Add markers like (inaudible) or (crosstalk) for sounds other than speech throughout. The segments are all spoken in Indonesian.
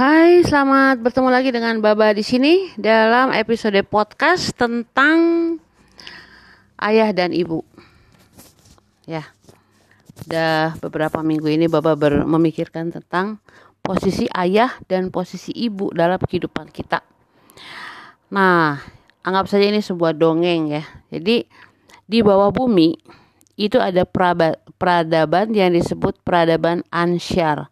Hai, selamat bertemu lagi dengan Baba di sini dalam episode podcast tentang ayah dan ibu. Ya, udah beberapa minggu ini Baba memikirkan tentang posisi ayah dan posisi ibu dalam kehidupan kita. Nah, anggap saja ini sebuah dongeng ya. Jadi di bawah bumi itu ada peradaban yang disebut peradaban Ansyar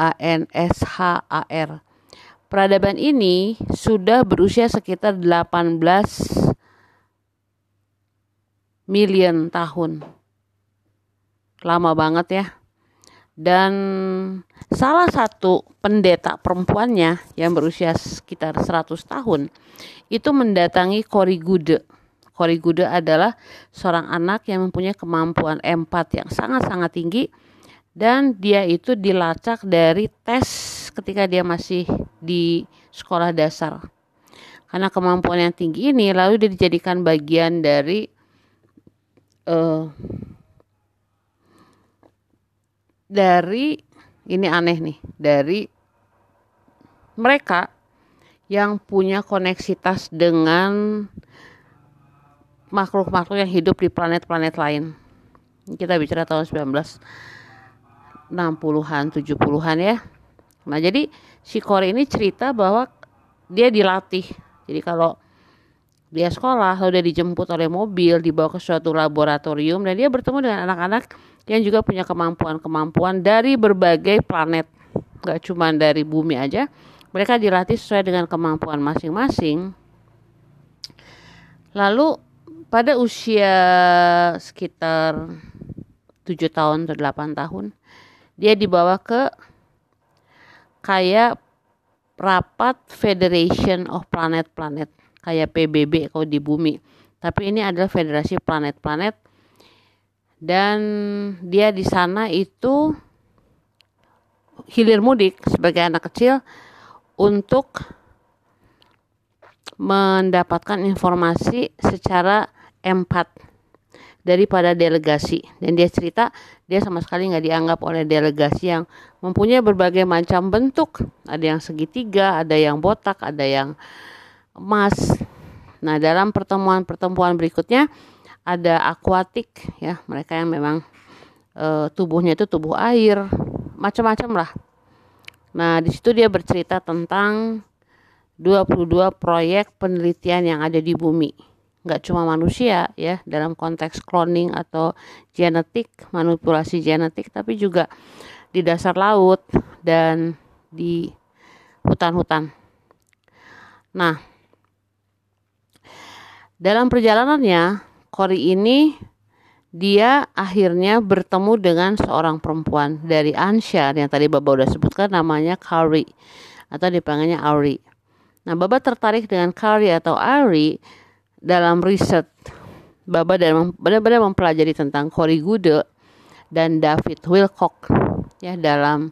A N S H A R. Peradaban ini sudah berusia sekitar 18 million tahun. Lama banget ya. Dan salah satu pendeta perempuannya yang berusia sekitar 100 tahun itu mendatangi Korigude. Korigude adalah seorang anak yang mempunyai kemampuan empat yang sangat-sangat tinggi dan dia itu dilacak dari tes ketika dia masih di sekolah dasar. Karena kemampuan yang tinggi ini lalu dia dijadikan bagian dari uh, dari ini aneh nih, dari mereka yang punya koneksitas dengan makhluk-makhluk yang hidup di planet-planet lain. Kita bicara tahun 19 60-an, 70-an ya. Nah, jadi si Kore ini cerita bahwa dia dilatih. Jadi kalau dia sekolah lalu dia dijemput oleh mobil dibawa ke suatu laboratorium dan dia bertemu dengan anak-anak yang juga punya kemampuan-kemampuan dari berbagai planet gak cuma dari bumi aja mereka dilatih sesuai dengan kemampuan masing-masing lalu pada usia sekitar 7 tahun atau 8 tahun dia dibawa ke kayak rapat Federation of Planet-Planet kayak PBB kalau di bumi. Tapi ini adalah federasi planet-planet. Dan dia di sana itu hilir mudik sebagai anak kecil untuk mendapatkan informasi secara empat daripada delegasi. Dan dia cerita dia sama sekali nggak dianggap oleh delegasi yang mempunyai berbagai macam bentuk. Ada yang segitiga ada yang botak ada yang emas. Nah dalam pertemuan-pertemuan berikutnya ada akuatik ya mereka yang memang e, tubuhnya itu tubuh air macam-macam lah. Nah di situ dia bercerita tentang 22 proyek penelitian yang ada di bumi nggak cuma manusia ya dalam konteks cloning atau genetik manipulasi genetik tapi juga di dasar laut dan di hutan-hutan. Nah, dalam perjalanannya Kori ini dia akhirnya bertemu dengan seorang perempuan dari Ansyar yang tadi Baba udah sebutkan namanya Kari atau dipanggilnya Ari. Nah, Baba tertarik dengan Kari atau Ari dalam riset Baba dan benar-benar mempelajari tentang Cory Gude dan David Wilcock ya dalam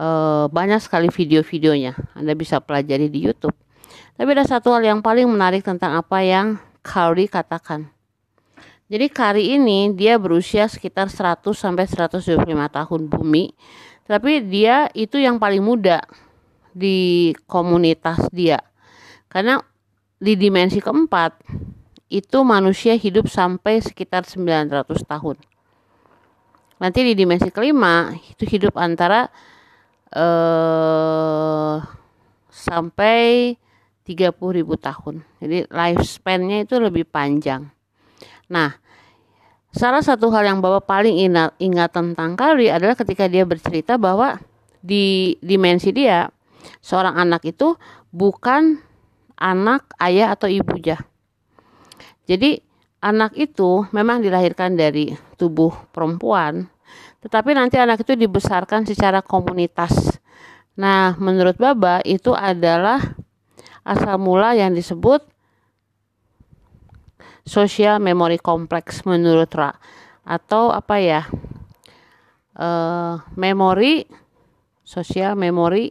uh, banyak sekali video-videonya Anda bisa pelajari di YouTube. Tapi ada satu hal yang paling menarik tentang apa yang Kari katakan. Jadi Kari ini dia berusia sekitar 100 sampai 125 tahun bumi, tapi dia itu yang paling muda di komunitas dia. Karena di dimensi keempat itu manusia hidup sampai sekitar 900 tahun. Nanti di dimensi kelima itu hidup antara eh sampai 30.000 tahun. Jadi lifespan-nya itu lebih panjang. Nah, salah satu hal yang Bapak paling ingat, ingat tentang Kari adalah ketika dia bercerita bahwa di dimensi dia seorang anak itu bukan anak, ayah atau ibu jah. Jadi anak itu memang dilahirkan dari tubuh perempuan, tetapi nanti anak itu dibesarkan secara komunitas. Nah, menurut Baba itu adalah asal mula yang disebut social memory complex menurut Ra atau apa ya? Uh, memori sosial memori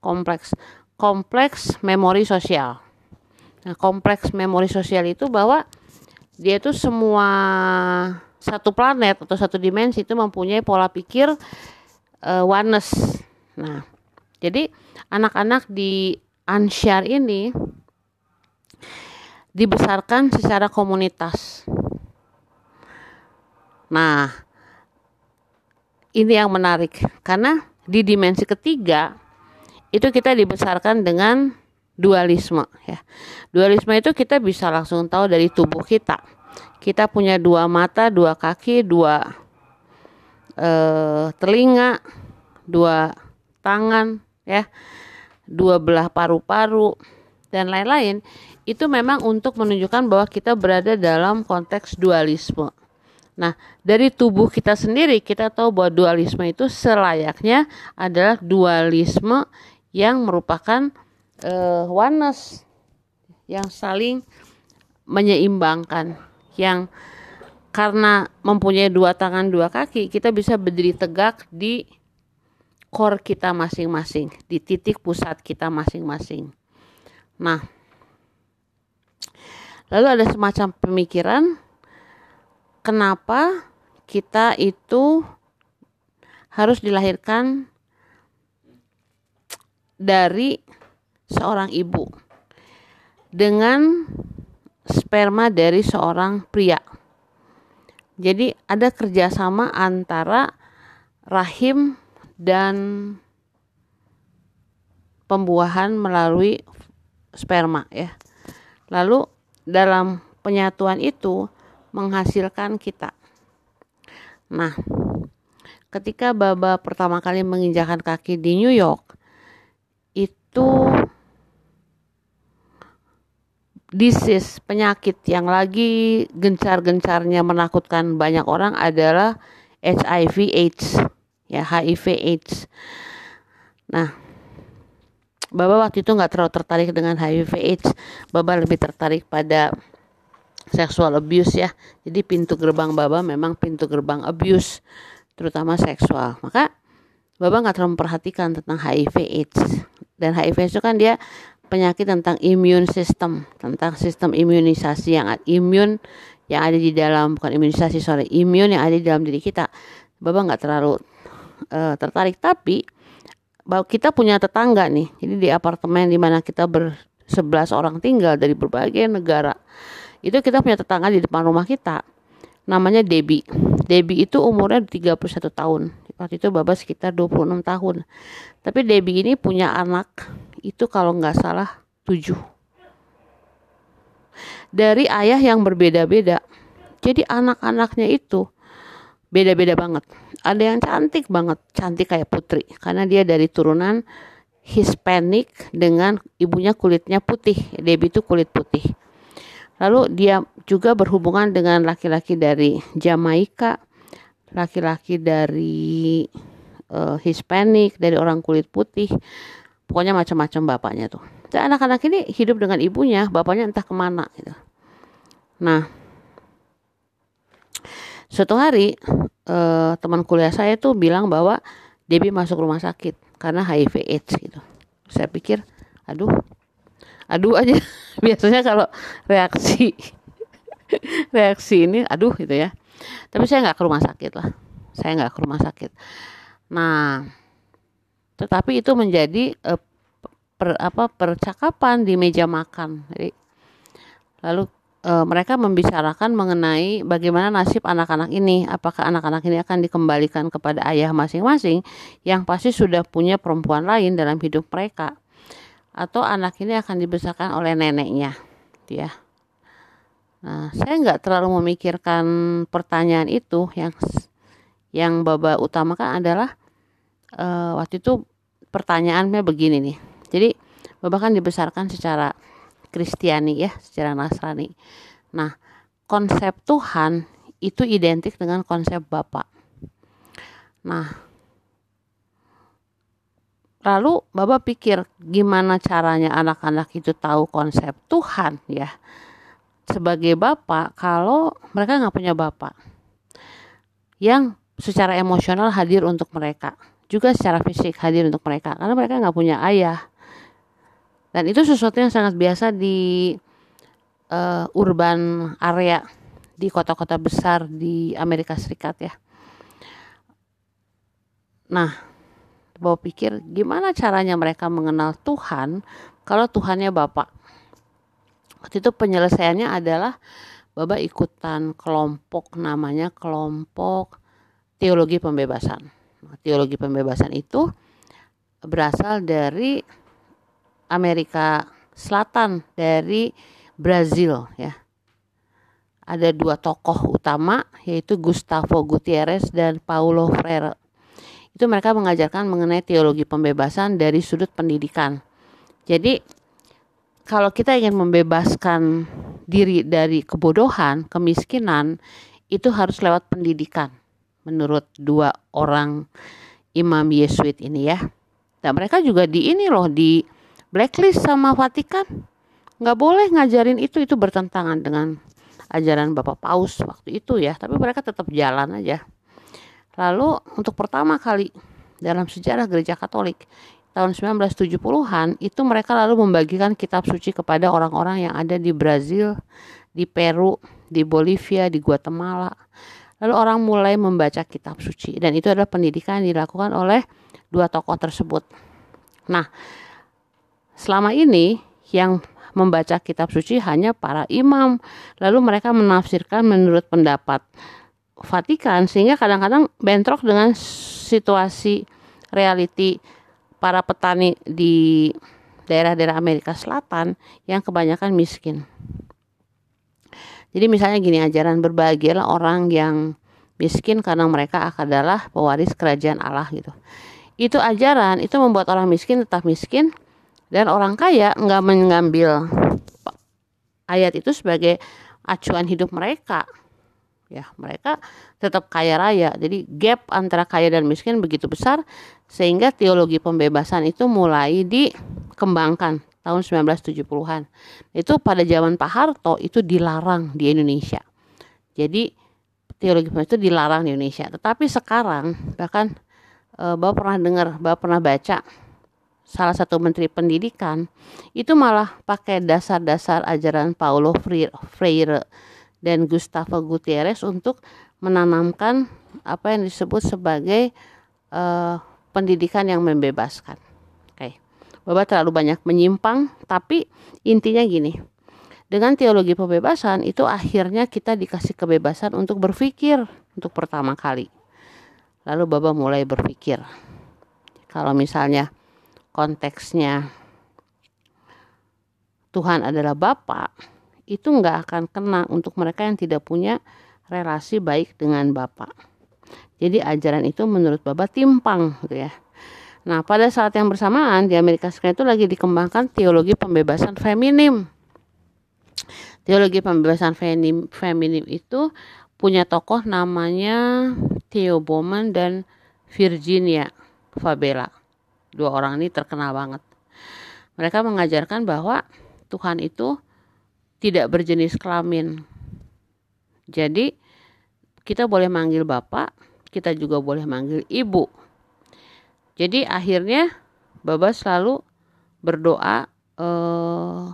kompleks kompleks memori sosial. Nah, kompleks memori sosial itu bahwa dia itu semua satu planet atau satu dimensi itu mempunyai pola pikir uh, oneness. Nah, Jadi anak-anak di Ansyar ini dibesarkan secara komunitas. Nah, ini yang menarik karena di dimensi ketiga itu kita dibesarkan dengan dualisme ya. Dualisme itu kita bisa langsung tahu dari tubuh kita. Kita punya dua mata, dua kaki, dua eh, telinga, dua tangan ya. Dua belah paru-paru dan lain-lain itu memang untuk menunjukkan bahwa kita berada dalam konteks dualisme. Nah, dari tubuh kita sendiri kita tahu bahwa dualisme itu selayaknya adalah dualisme yang merupakan uh, oneness yang saling menyeimbangkan yang karena mempunyai dua tangan dua kaki kita bisa berdiri tegak di core kita masing-masing di titik pusat kita masing-masing. Nah lalu ada semacam pemikiran kenapa kita itu harus dilahirkan dari seorang ibu dengan sperma dari seorang pria. Jadi ada kerjasama antara rahim dan pembuahan melalui sperma ya. Lalu dalam penyatuan itu menghasilkan kita. Nah, ketika Baba pertama kali menginjakan kaki di New York, itu disease penyakit yang lagi gencar-gencarnya menakutkan banyak orang adalah HIV AIDS ya HIV AIDS. Nah, Baba waktu itu nggak terlalu tertarik dengan HIV AIDS. Baba lebih tertarik pada seksual abuse ya. Jadi pintu gerbang Baba memang pintu gerbang abuse, terutama seksual. Maka Baba nggak terlalu memperhatikan tentang HIV AIDS dan HIV itu kan dia penyakit tentang imun system tentang sistem imunisasi yang imun yang ada di dalam bukan imunisasi sorry imun yang ada di dalam diri kita. Bapak nggak terlalu uh, tertarik. Tapi bahwa kita punya tetangga nih jadi di apartemen di mana kita bersebelas orang tinggal dari berbagai negara itu kita punya tetangga di depan rumah kita. Namanya Debbie. Debbie itu umurnya 31 tahun waktu itu Baba sekitar 26 tahun. Tapi Debbie ini punya anak itu kalau nggak salah 7 dari ayah yang berbeda-beda. Jadi anak-anaknya itu beda-beda banget. Ada yang cantik banget cantik kayak putri. Karena dia dari turunan Hispanic dengan ibunya kulitnya putih Debbie itu kulit putih. Lalu dia juga berhubungan dengan laki-laki dari Jamaika laki-laki dari uh, Hispanic, dari orang kulit putih, pokoknya macam-macam bapaknya tuh. Dan anak-anak ini hidup dengan ibunya, bapaknya entah ke mana gitu. Nah, suatu hari uh, teman kuliah saya tuh bilang bahwa Debbie masuk rumah sakit karena HIV AIDS gitu. Saya pikir, aduh, aduh aja. (laughs) Biasanya kalau reaksi (laughs) reaksi ini, aduh gitu ya tapi saya nggak ke rumah sakit lah. Saya nggak ke rumah sakit. Nah tetapi itu menjadi uh, per, apa percakapan di meja makan. Jadi lalu e, mereka membicarakan mengenai bagaimana nasib anak-anak ini. Apakah anak-anak ini akan dikembalikan kepada ayah masing-masing yang pasti sudah punya perempuan lain dalam hidup mereka? Atau anak ini akan dibesarkan oleh neneknya ya Nah, saya nggak terlalu memikirkan pertanyaan itu yang yang baba utamakan adalah uh, waktu itu pertanyaannya begini nih. Jadi baba kan dibesarkan secara Kristiani ya, secara Nasrani. Nah, konsep Tuhan itu identik dengan konsep Bapak. Nah, lalu Bapak pikir gimana caranya anak-anak itu tahu konsep Tuhan ya sebagai bapak kalau mereka nggak punya bapak yang secara emosional hadir untuk mereka juga secara fisik hadir untuk mereka karena mereka nggak punya ayah dan itu sesuatu yang sangat biasa di uh, urban area di kota-kota besar di Amerika Serikat ya nah Bawa pikir gimana caranya mereka mengenal Tuhan kalau Tuhannya Bapak. Waktu itu penyelesaiannya adalah Bapak ikutan kelompok namanya kelompok teologi pembebasan. Nah, teologi pembebasan itu berasal dari Amerika Selatan, dari Brazil ya. Ada dua tokoh utama yaitu Gustavo Gutierrez dan Paulo Freire itu mereka mengajarkan mengenai teologi pembebasan dari sudut pendidikan. Jadi kalau kita ingin membebaskan diri dari kebodohan, kemiskinan, itu harus lewat pendidikan menurut dua orang imam Yesuit ini ya. Dan mereka juga di ini loh di blacklist sama Vatikan. Nggak boleh ngajarin itu, itu bertentangan dengan ajaran Bapak Paus waktu itu ya. Tapi mereka tetap jalan aja. Lalu untuk pertama kali dalam sejarah gereja Katolik tahun 1970-an itu mereka lalu membagikan kitab suci kepada orang-orang yang ada di Brazil, di Peru, di Bolivia, di Guatemala. Lalu orang mulai membaca kitab suci dan itu adalah pendidikan yang dilakukan oleh dua tokoh tersebut. Nah, selama ini yang membaca kitab suci hanya para imam, lalu mereka menafsirkan menurut pendapat Vatikan sehingga kadang-kadang bentrok dengan situasi reality para petani di daerah-daerah Amerika Selatan yang kebanyakan miskin. Jadi misalnya gini ajaran berbahagialah orang yang miskin karena mereka adalah pewaris kerajaan Allah gitu. Itu ajaran itu membuat orang miskin tetap miskin dan orang kaya nggak mengambil ayat itu sebagai acuan hidup mereka ya mereka tetap kaya raya. Jadi gap antara kaya dan miskin begitu besar sehingga teologi pembebasan itu mulai dikembangkan tahun 1970-an itu pada zaman Pak Harto itu dilarang di Indonesia. Jadi teologi pembebasan itu dilarang di Indonesia. Tetapi sekarang bahkan e, Bapak pernah dengar Bapak pernah baca salah satu menteri pendidikan itu malah pakai dasar-dasar ajaran Paulo Freire dan Gustavo Gutierrez untuk menanamkan apa yang disebut sebagai uh, pendidikan yang membebaskan. Oke, okay. Bapak terlalu banyak menyimpang, tapi intinya gini. Dengan teologi pembebasan itu akhirnya kita dikasih kebebasan untuk berpikir untuk pertama kali. Lalu Bapak mulai berpikir. Kalau misalnya konteksnya Tuhan adalah Bapak, itu nggak akan kena untuk mereka yang tidak punya relasi baik dengan Bapak. Jadi ajaran itu menurut Bapak timpang gitu ya. Nah pada saat yang bersamaan di Amerika Serikat itu lagi dikembangkan teologi pembebasan feminim. Teologi pembebasan feminim, feminim itu punya tokoh namanya Theo Bowman dan Virginia Fabela. Dua orang ini terkenal banget. Mereka mengajarkan bahwa Tuhan itu tidak berjenis kelamin. Jadi kita boleh manggil bapak, kita juga boleh manggil ibu. Jadi akhirnya Baba selalu berdoa eh,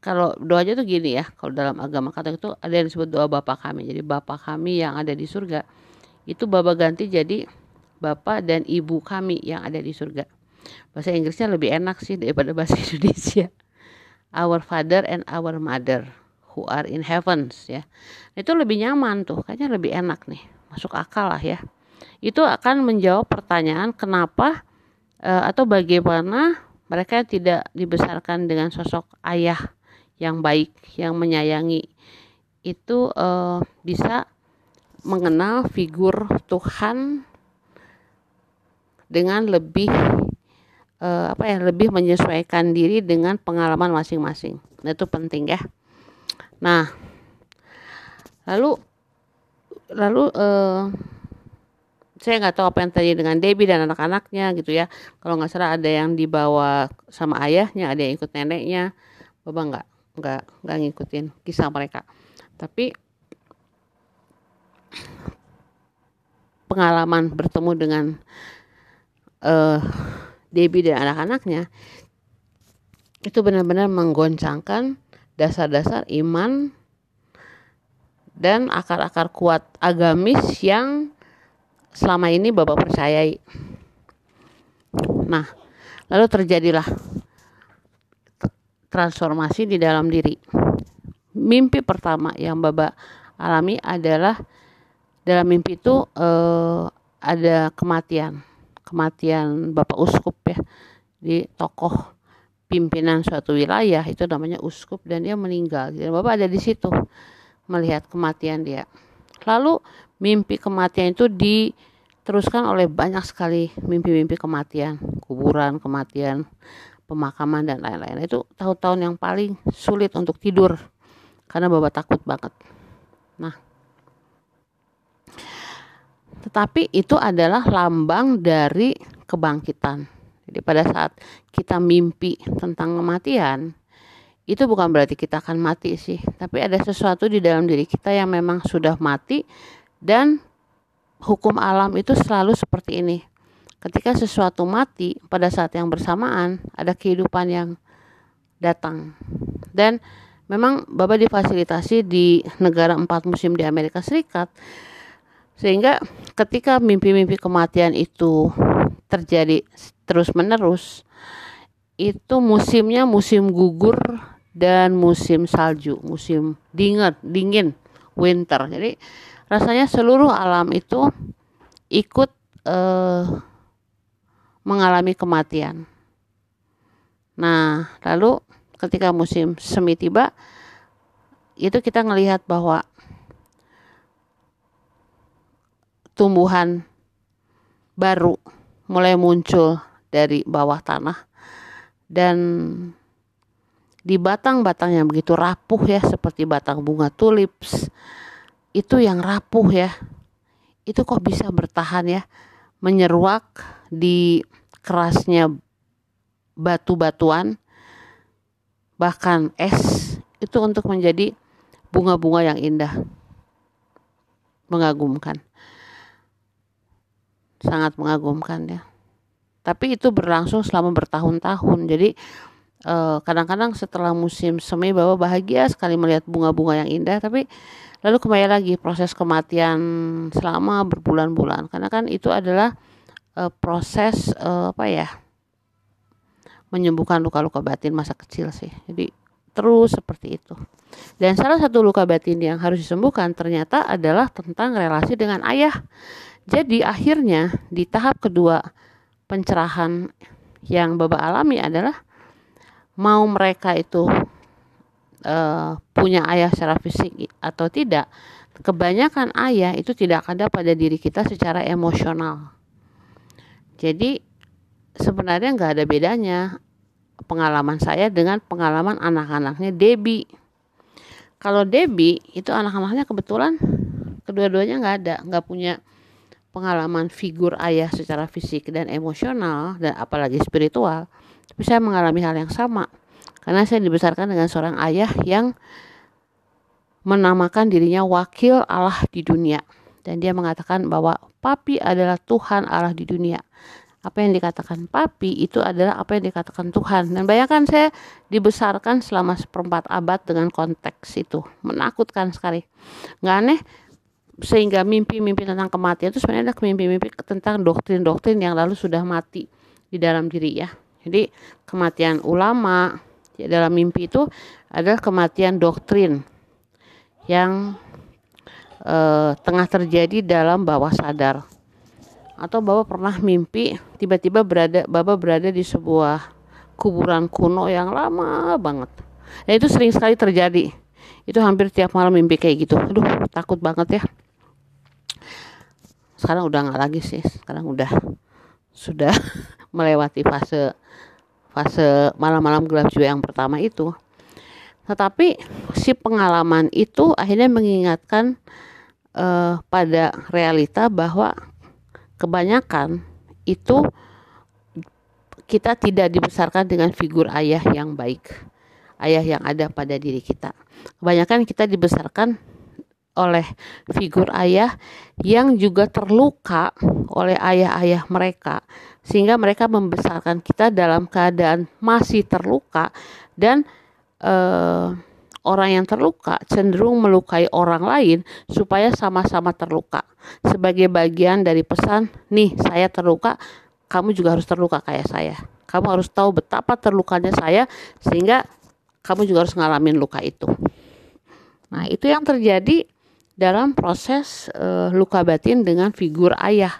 kalau doanya tuh gini ya, kalau dalam agama Katolik itu ada yang disebut doa Bapa kami. Jadi Bapa kami yang ada di surga itu Baba ganti jadi Bapak dan Ibu kami yang ada di surga. Bahasa Inggrisnya lebih enak sih daripada bahasa (laughs) Indonesia our father and our mother who are in heavens ya. Itu lebih nyaman tuh kayaknya lebih enak nih. Masuk akal lah ya. Itu akan menjawab pertanyaan kenapa uh, atau bagaimana mereka tidak dibesarkan dengan sosok ayah yang baik yang menyayangi. Itu uh, bisa mengenal figur Tuhan dengan lebih uh, apa ya lebih menyesuaikan diri dengan pengalaman masing-masing. Nah, itu penting ya. Nah, lalu lalu uh, saya nggak tahu apa yang terjadi dengan Debbie dan anak-anaknya gitu ya. Kalau nggak salah ada yang dibawa sama ayahnya, ada yang ikut neneknya. Bapak nggak nggak nggak ngikutin kisah mereka. Tapi pengalaman bertemu dengan uh, Debbie dan anak-anaknya itu benar-benar menggoncangkan dasar-dasar iman dan akar-akar kuat agamis yang selama ini Bapak percayai. Nah, lalu terjadilah transformasi di dalam diri. Mimpi pertama yang Bapak alami adalah dalam mimpi itu eh, ada kematian, kematian Bapak Uskup di tokoh pimpinan suatu wilayah itu namanya uskup dan dia meninggal. Jadi Bapak ada di situ melihat kematian dia. Lalu mimpi kematian itu diteruskan oleh banyak sekali mimpi-mimpi kematian, kuburan kematian, pemakaman dan lain-lain. Itu tahun-tahun yang paling sulit untuk tidur karena Bapak takut banget. Nah, tetapi itu adalah lambang dari kebangkitan. Jadi pada saat kita mimpi tentang kematian, itu bukan berarti kita akan mati sih, tapi ada sesuatu di dalam diri kita yang memang sudah mati dan hukum alam itu selalu seperti ini. Ketika sesuatu mati pada saat yang bersamaan ada kehidupan yang datang. Dan memang Bapak difasilitasi di negara empat musim di Amerika Serikat sehingga ketika mimpi-mimpi kematian itu terjadi terus-menerus itu musimnya musim gugur dan musim salju, musim dingin, dingin, winter. Jadi rasanya seluruh alam itu ikut eh, mengalami kematian. Nah, lalu ketika musim semi tiba, itu kita melihat bahwa tumbuhan baru mulai muncul dari bawah tanah. Dan di batang-batang yang begitu rapuh ya seperti batang bunga tulips itu yang rapuh ya. Itu kok bisa bertahan ya? Menyeruak di kerasnya batu-batuan bahkan es itu untuk menjadi bunga-bunga yang indah. Mengagumkan. Sangat mengagumkan ya tapi itu berlangsung selama bertahun-tahun. Jadi Eh, kadang-kadang setelah musim semi bahwa bahagia sekali melihat bunga-bunga yang indah tapi lalu kembali lagi proses kematian selama berbulan-bulan. Karena kan itu adalah uh, proses uh, apa ya menyembuhkan luka-luka batin masa kecil sih. Jadi terus seperti itu. Dan salah satu luka batin yang harus disembuhkan ternyata adalah tentang relasi dengan ayah. Jadi akhirnya di tahap kedua pencerahan yang Bapak alami adalah mau mereka itu uh, punya ayah secara fisik atau tidak, kebanyakan ayah itu tidak ada pada diri kita secara emosional. Jadi sebenarnya nggak ada bedanya pengalaman saya dengan pengalaman anak-anaknya Debbie. Kalau Debbie itu anak-anaknya kebetulan kedua-duanya nggak ada, nggak punya pengalaman figur ayah secara fisik dan emosional dan apalagi spiritual. Saya mengalami hal yang sama karena saya dibesarkan dengan seorang ayah yang menamakan dirinya wakil Allah di dunia dan dia mengatakan bahwa papi adalah Tuhan Allah di dunia. Apa yang dikatakan papi itu adalah apa yang dikatakan Tuhan. Dan bayangkan saya dibesarkan selama seperempat abad dengan konteks itu. Menakutkan sekali. Nggak aneh sehingga mimpi-mimpi tentang kematian itu sebenarnya adalah mimpi-mimpi tentang doktrin-doktrin yang lalu sudah mati di dalam diri ya. Jadi kematian ulama ya, dalam mimpi itu adalah kematian doktrin yang eh, tengah terjadi dalam bawah sadar. Atau Bapak pernah mimpi tiba-tiba berada Bapak berada di sebuah kuburan kuno yang lama banget. Dan itu sering sekali terjadi. Itu hampir tiap malam mimpi kayak gitu. Aduh, takut banget ya. Sekarang udah nggak lagi sih. Sekarang udah sudah (laughs) melewati fase fase malam-malam gelap jiwa yang pertama itu. Tetapi si pengalaman itu akhirnya mengingatkan uh, pada realita bahwa kebanyakan itu kita tidak dibesarkan dengan figur ayah yang baik, ayah yang ada pada diri kita. Kebanyakan kita dibesarkan oleh figur ayah yang juga terluka oleh ayah-ayah mereka sehingga mereka membesarkan kita dalam keadaan masih terluka dan eh, orang yang terluka cenderung melukai orang lain supaya sama-sama terluka. Sebagai bagian dari pesan, nih saya terluka, kamu juga harus terluka kayak saya. Kamu harus tahu betapa terlukanya saya sehingga kamu juga harus ngalamin luka itu. Nah, itu yang terjadi dalam proses uh, luka batin dengan figur ayah.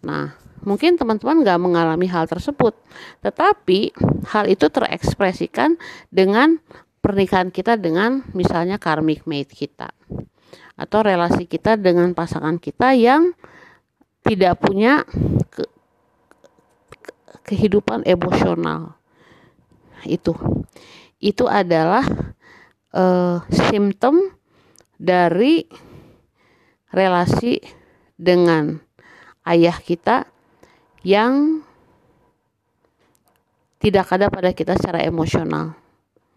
Nah, mungkin teman-teman nggak mengalami hal tersebut, tetapi hal itu terekspresikan dengan pernikahan kita dengan misalnya karmic mate kita atau relasi kita dengan pasangan kita yang tidak punya ke, ke, kehidupan emosional itu itu adalah uh, simptom dari relasi dengan ayah kita yang tidak ada pada kita secara emosional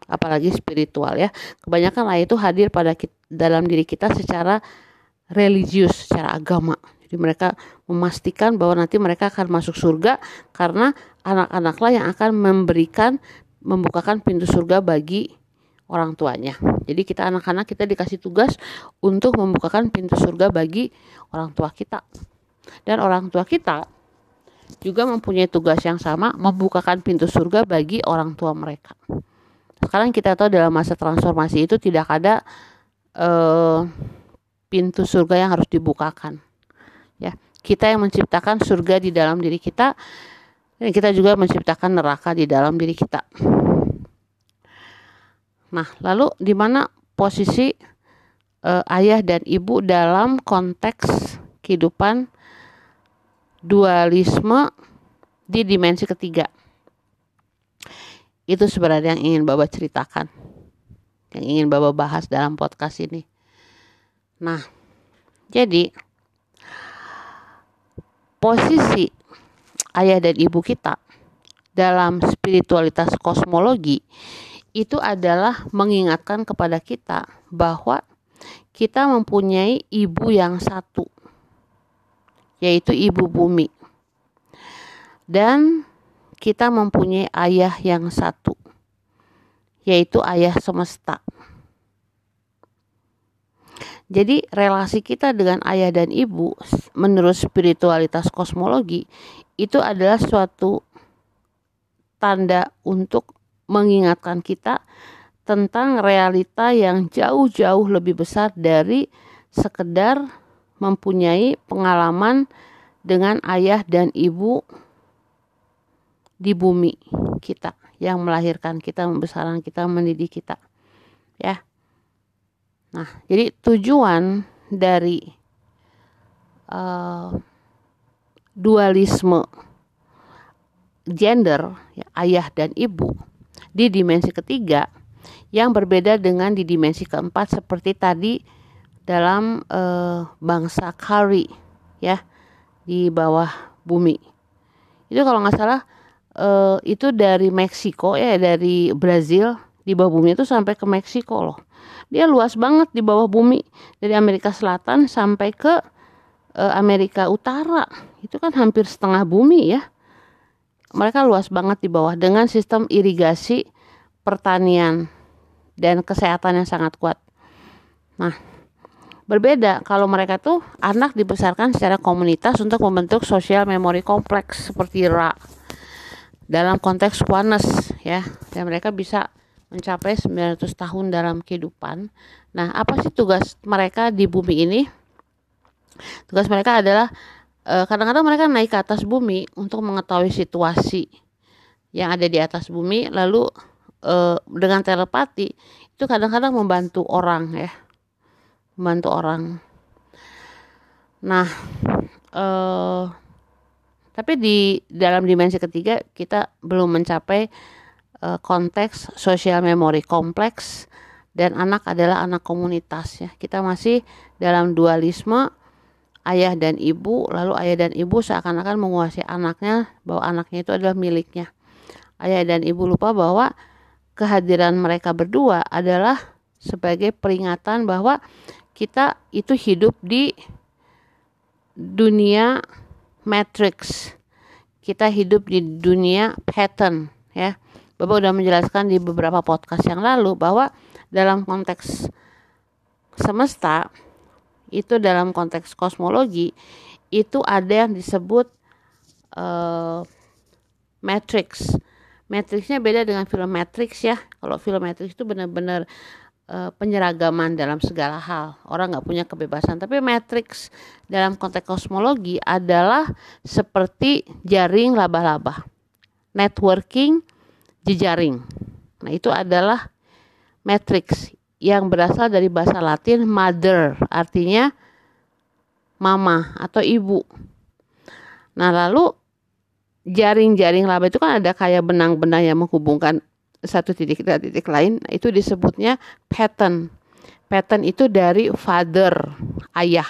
apalagi spiritual ya. Kebanyakan ayat itu hadir pada kita, dalam diri kita secara religius, secara agama. Jadi mereka memastikan bahwa nanti mereka akan masuk surga karena anak-anaklah yang akan memberikan membukakan pintu surga bagi orang tuanya. Jadi kita anak-anak kita dikasih tugas untuk membukakan pintu surga bagi orang tua kita. Dan orang tua kita juga mempunyai tugas yang sama membukakan pintu surga bagi orang tua mereka sekarang kita tahu dalam masa transformasi itu tidak ada uh, pintu surga yang harus dibukakan ya kita yang menciptakan surga di dalam diri kita dan kita juga menciptakan neraka di dalam diri kita nah lalu di mana posisi uh, ayah dan ibu dalam konteks kehidupan dualisme di dimensi ketiga itu sebenarnya yang ingin Bapak ceritakan. Yang ingin Bapak bahas dalam podcast ini. Nah, jadi posisi ayah dan ibu kita dalam spiritualitas kosmologi itu adalah mengingatkan kepada kita bahwa kita mempunyai ibu yang satu yaitu ibu bumi dan kita mempunyai ayah yang satu, yaitu ayah semesta. Jadi relasi kita dengan ayah dan ibu menurut spiritualitas kosmologi itu adalah suatu tanda untuk mengingatkan kita tentang realita yang jauh-jauh lebih besar dari sekedar mempunyai pengalaman dengan ayah dan ibu di bumi kita yang melahirkan kita, membesarkan kita, mendidik kita. Ya. Nah, jadi tujuan dari uh, dualisme gender ya, ayah dan ibu di dimensi ketiga yang berbeda dengan di dimensi keempat seperti tadi dalam uh, bangsa Kari ya di bawah bumi. Itu kalau nggak salah uh, itu dari Meksiko ya dari Brazil di bawah bumi itu sampai ke Meksiko loh. Dia luas banget di bawah bumi dari Amerika Selatan sampai ke uh, Amerika Utara. Itu kan hampir setengah bumi ya mereka luas banget di bawah dengan sistem irigasi pertanian dan kesehatan yang sangat kuat nah berbeda kalau mereka tuh anak dibesarkan secara komunitas untuk membentuk sosial memori kompleks seperti RA dalam konteks oneness ya dan mereka bisa mencapai 900 tahun dalam kehidupan. Nah, apa sih tugas mereka di bumi ini? Tugas mereka adalah kadang-kadang uh, mereka naik ke atas bumi untuk mengetahui situasi yang ada di atas bumi lalu uh, dengan telepati itu kadang-kadang membantu orang ya. Membantu orang. Nah, uh, tapi di dalam dimensi ketiga kita belum mencapai uh, konteks sosial memori kompleks dan anak adalah anak komunitas ya. Kita masih dalam dualisme ayah dan ibu, lalu ayah dan ibu seakan-akan menguasai anaknya bahwa anaknya itu adalah miliknya. Ayah dan ibu lupa bahwa kehadiran mereka berdua adalah sebagai peringatan bahwa kita itu hidup di dunia matrix. Kita hidup di dunia pattern ya. Bapak udah menjelaskan di beberapa podcast yang lalu bahwa dalam konteks semesta itu dalam konteks kosmologi itu ada yang disebut uh, matrix. Matrixnya beda dengan film Matrix ya. Kalau film Matrix itu benar-benar uh, penyeragaman dalam segala hal. Orang nggak punya kebebasan. Tapi Matrix dalam konteks kosmologi adalah seperti jaring laba-laba. Networking jejaring. Nah, itu adalah matrix yang berasal dari bahasa Latin mother, artinya mama atau ibu. Nah, lalu jaring-jaring laba itu kan ada kayak benang-benang yang menghubungkan satu titik ke titik lain, itu disebutnya pattern. Pattern itu dari father, ayah.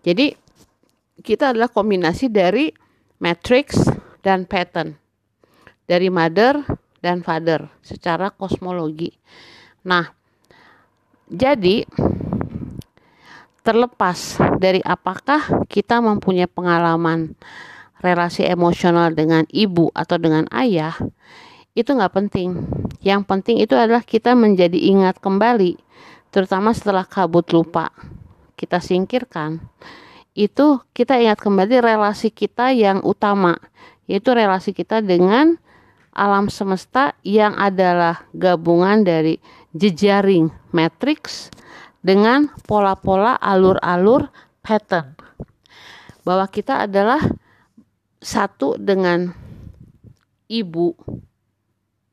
Jadi kita adalah kombinasi dari matrix dan pattern dari mother dan father secara kosmologi. Nah, jadi terlepas dari apakah kita mempunyai pengalaman relasi emosional dengan ibu atau dengan ayah, itu nggak penting. Yang penting itu adalah kita menjadi ingat kembali, terutama setelah kabut lupa kita singkirkan. Itu kita ingat kembali relasi kita yang utama, yaitu relasi kita dengan alam semesta yang adalah gabungan dari jejaring matriks dengan pola-pola alur-alur pattern. Bahwa kita adalah satu dengan ibu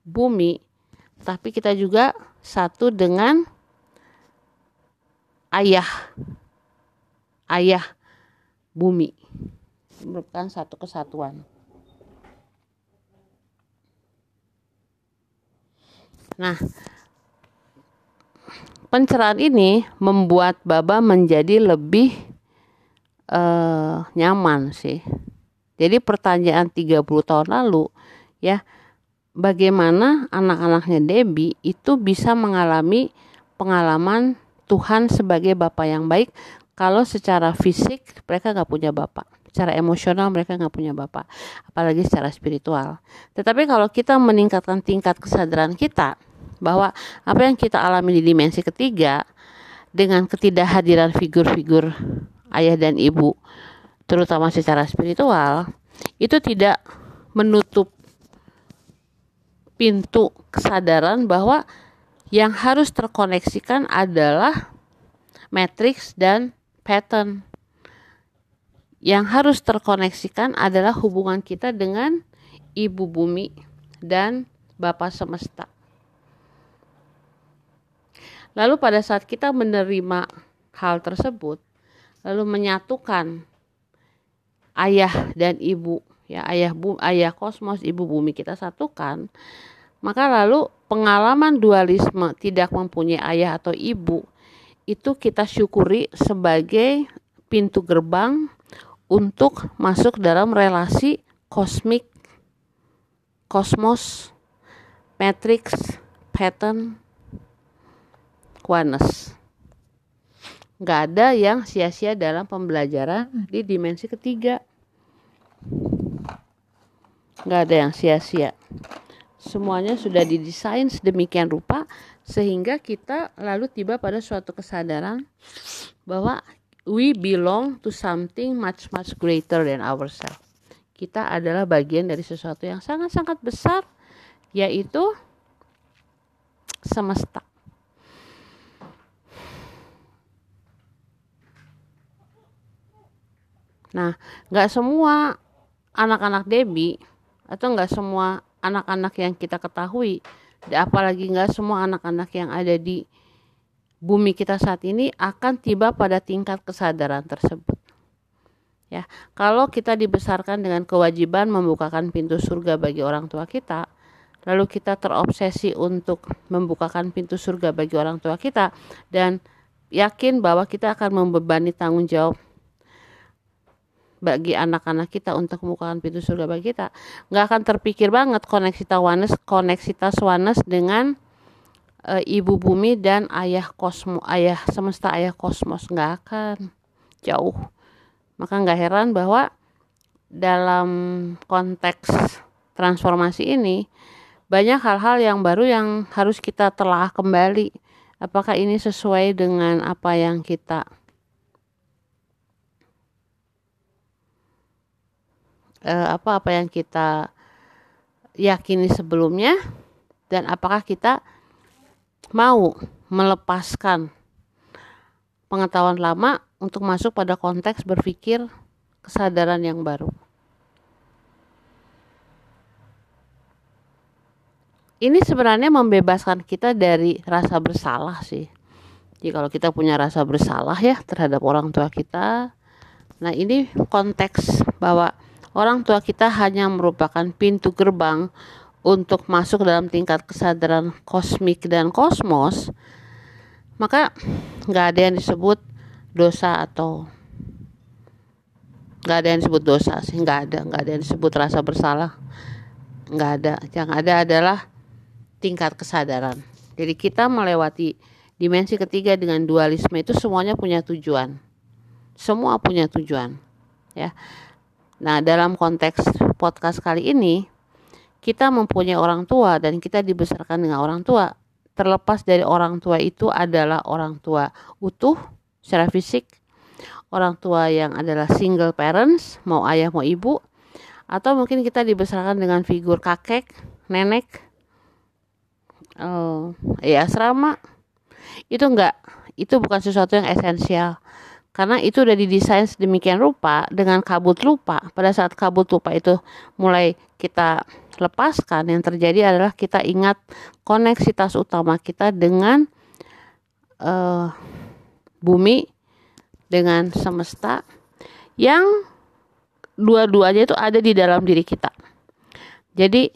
bumi, tapi kita juga satu dengan ayah ayah bumi merupakan satu kesatuan. Nah, pencerahan ini membuat Baba menjadi lebih uh, nyaman sih. Jadi pertanyaan 30 tahun lalu ya, bagaimana anak-anaknya Debbie itu bisa mengalami pengalaman Tuhan sebagai Bapak yang baik kalau secara fisik mereka nggak punya Bapak secara emosional mereka nggak punya bapak apalagi secara spiritual tetapi kalau kita meningkatkan tingkat kesadaran kita bahwa apa yang kita alami di dimensi ketiga dengan ketidakhadiran figur-figur ayah dan ibu terutama secara spiritual itu tidak menutup pintu kesadaran bahwa yang harus terkoneksikan adalah matriks dan pattern yang harus terkoneksikan adalah hubungan kita dengan ibu bumi dan Bapak semesta. Lalu pada saat kita menerima hal tersebut, lalu menyatukan ayah dan ibu, ya ayah bu, ayah kosmos, ibu bumi kita satukan, maka lalu pengalaman dualisme tidak mempunyai ayah atau ibu itu kita syukuri sebagai pintu gerbang untuk masuk dalam relasi kosmik, kosmos, matrix, pattern, quanes. Gak ada yang sia-sia dalam pembelajaran di dimensi ketiga. Gak ada yang sia-sia. Semuanya sudah didesain sedemikian rupa sehingga kita lalu tiba pada suatu kesadaran bahwa we belong to something much much greater than ourselves. Kita adalah bagian dari sesuatu yang sangat-sangat besar yaitu semesta. Nah, nggak semua anak-anak Debbie atau nggak semua anak-anak yang kita ketahui, apalagi nggak semua anak-anak yang ada di bumi kita saat ini akan tiba pada tingkat kesadaran tersebut. Ya, kalau kita dibesarkan dengan kewajiban membukakan pintu surga bagi orang tua kita, lalu kita terobsesi untuk membukakan pintu surga bagi orang tua kita dan yakin bahwa kita akan membebani tanggung jawab bagi anak-anak kita untuk membukakan pintu surga bagi kita. Nggak akan terpikir banget koneksitas oneness koneksitas oneness dengan e, ibu bumi dan ayah kosmo ayah semesta ayah kosmos. Nggak akan. Jauh. Maka nggak heran bahwa dalam konteks transformasi ini banyak hal-hal yang baru yang harus kita telah kembali. Apakah ini sesuai dengan apa yang kita uh, apa apa yang kita yakini sebelumnya dan apakah kita mau melepaskan pengetahuan lama untuk masuk pada konteks berpikir kesadaran yang baru. ini sebenarnya membebaskan kita dari rasa bersalah sih. Jadi kalau kita punya rasa bersalah ya terhadap orang tua kita, nah ini konteks bahwa orang tua kita hanya merupakan pintu gerbang untuk masuk dalam tingkat kesadaran kosmik dan kosmos, maka nggak ada yang disebut dosa atau nggak ada yang disebut dosa sih nggak ada nggak ada yang disebut rasa bersalah nggak ada yang ada adalah tingkat kesadaran. Jadi kita melewati dimensi ketiga dengan dualisme itu semuanya punya tujuan. Semua punya tujuan, ya. Nah, dalam konteks podcast kali ini kita mempunyai orang tua dan kita dibesarkan dengan orang tua. Terlepas dari orang tua itu adalah orang tua utuh secara fisik, orang tua yang adalah single parents, mau ayah mau ibu, atau mungkin kita dibesarkan dengan figur kakek, nenek, oh ya asrama. Itu enggak. Itu bukan sesuatu yang esensial karena itu udah didesain sedemikian rupa dengan kabut lupa. Pada saat kabut lupa itu mulai kita lepaskan yang terjadi adalah kita ingat koneksitas utama kita dengan uh, bumi dengan semesta yang dua-duanya itu ada di dalam diri kita. Jadi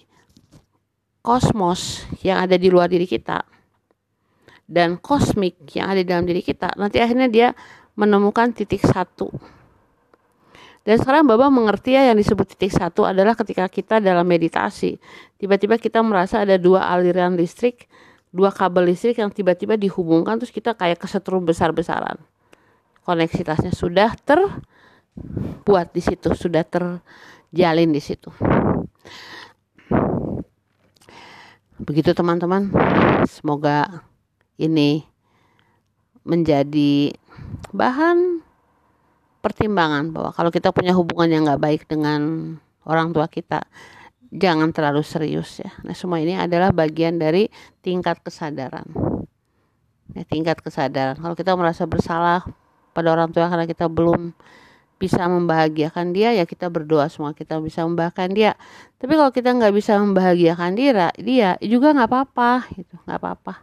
kosmos yang ada di luar diri kita dan kosmik yang ada di dalam diri kita nanti akhirnya dia menemukan titik satu. Dan sekarang Bapak mengerti ya yang disebut titik satu adalah ketika kita dalam meditasi. Tiba-tiba kita merasa ada dua aliran listrik dua kabel listrik yang tiba-tiba dihubungkan terus kita kayak kesetrum besar-besaran. Koneksitasnya sudah terbuat di situ sudah terjalin di situ. Begitu teman-teman. Semoga ini menjadi bahan pertimbangan bahwa kalau kita punya hubungan yang nggak baik dengan orang tua kita jangan terlalu serius ya. Nah semua ini adalah bagian dari tingkat kesadaran. Ya, tingkat kesadaran. Kalau kita merasa bersalah pada orang tua karena kita belum bisa membahagiakan dia ya kita berdoa semua kita bisa membahagiakan dia. Tapi kalau kita nggak bisa membahagiakan dia dia juga nggak apa-apa gitu. Nggak apa-apa.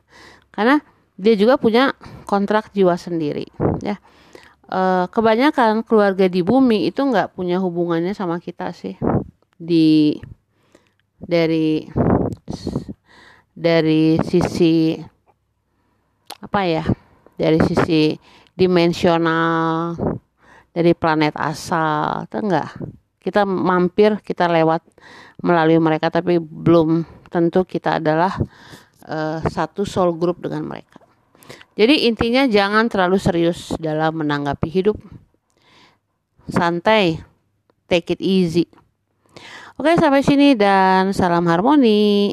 Karena dia juga punya kontrak jiwa sendiri ya. E, kebanyakan keluarga di bumi itu nggak punya hubungannya sama kita sih. Di dari dari sisi apa ya dari sisi dimensional dari planet asal atau enggak kita mampir kita lewat melalui mereka tapi belum tentu kita adalah uh, satu soul group dengan mereka jadi intinya jangan terlalu serius dalam menanggapi hidup. Santai. Take it easy. Oke sampai sini dan salam harmoni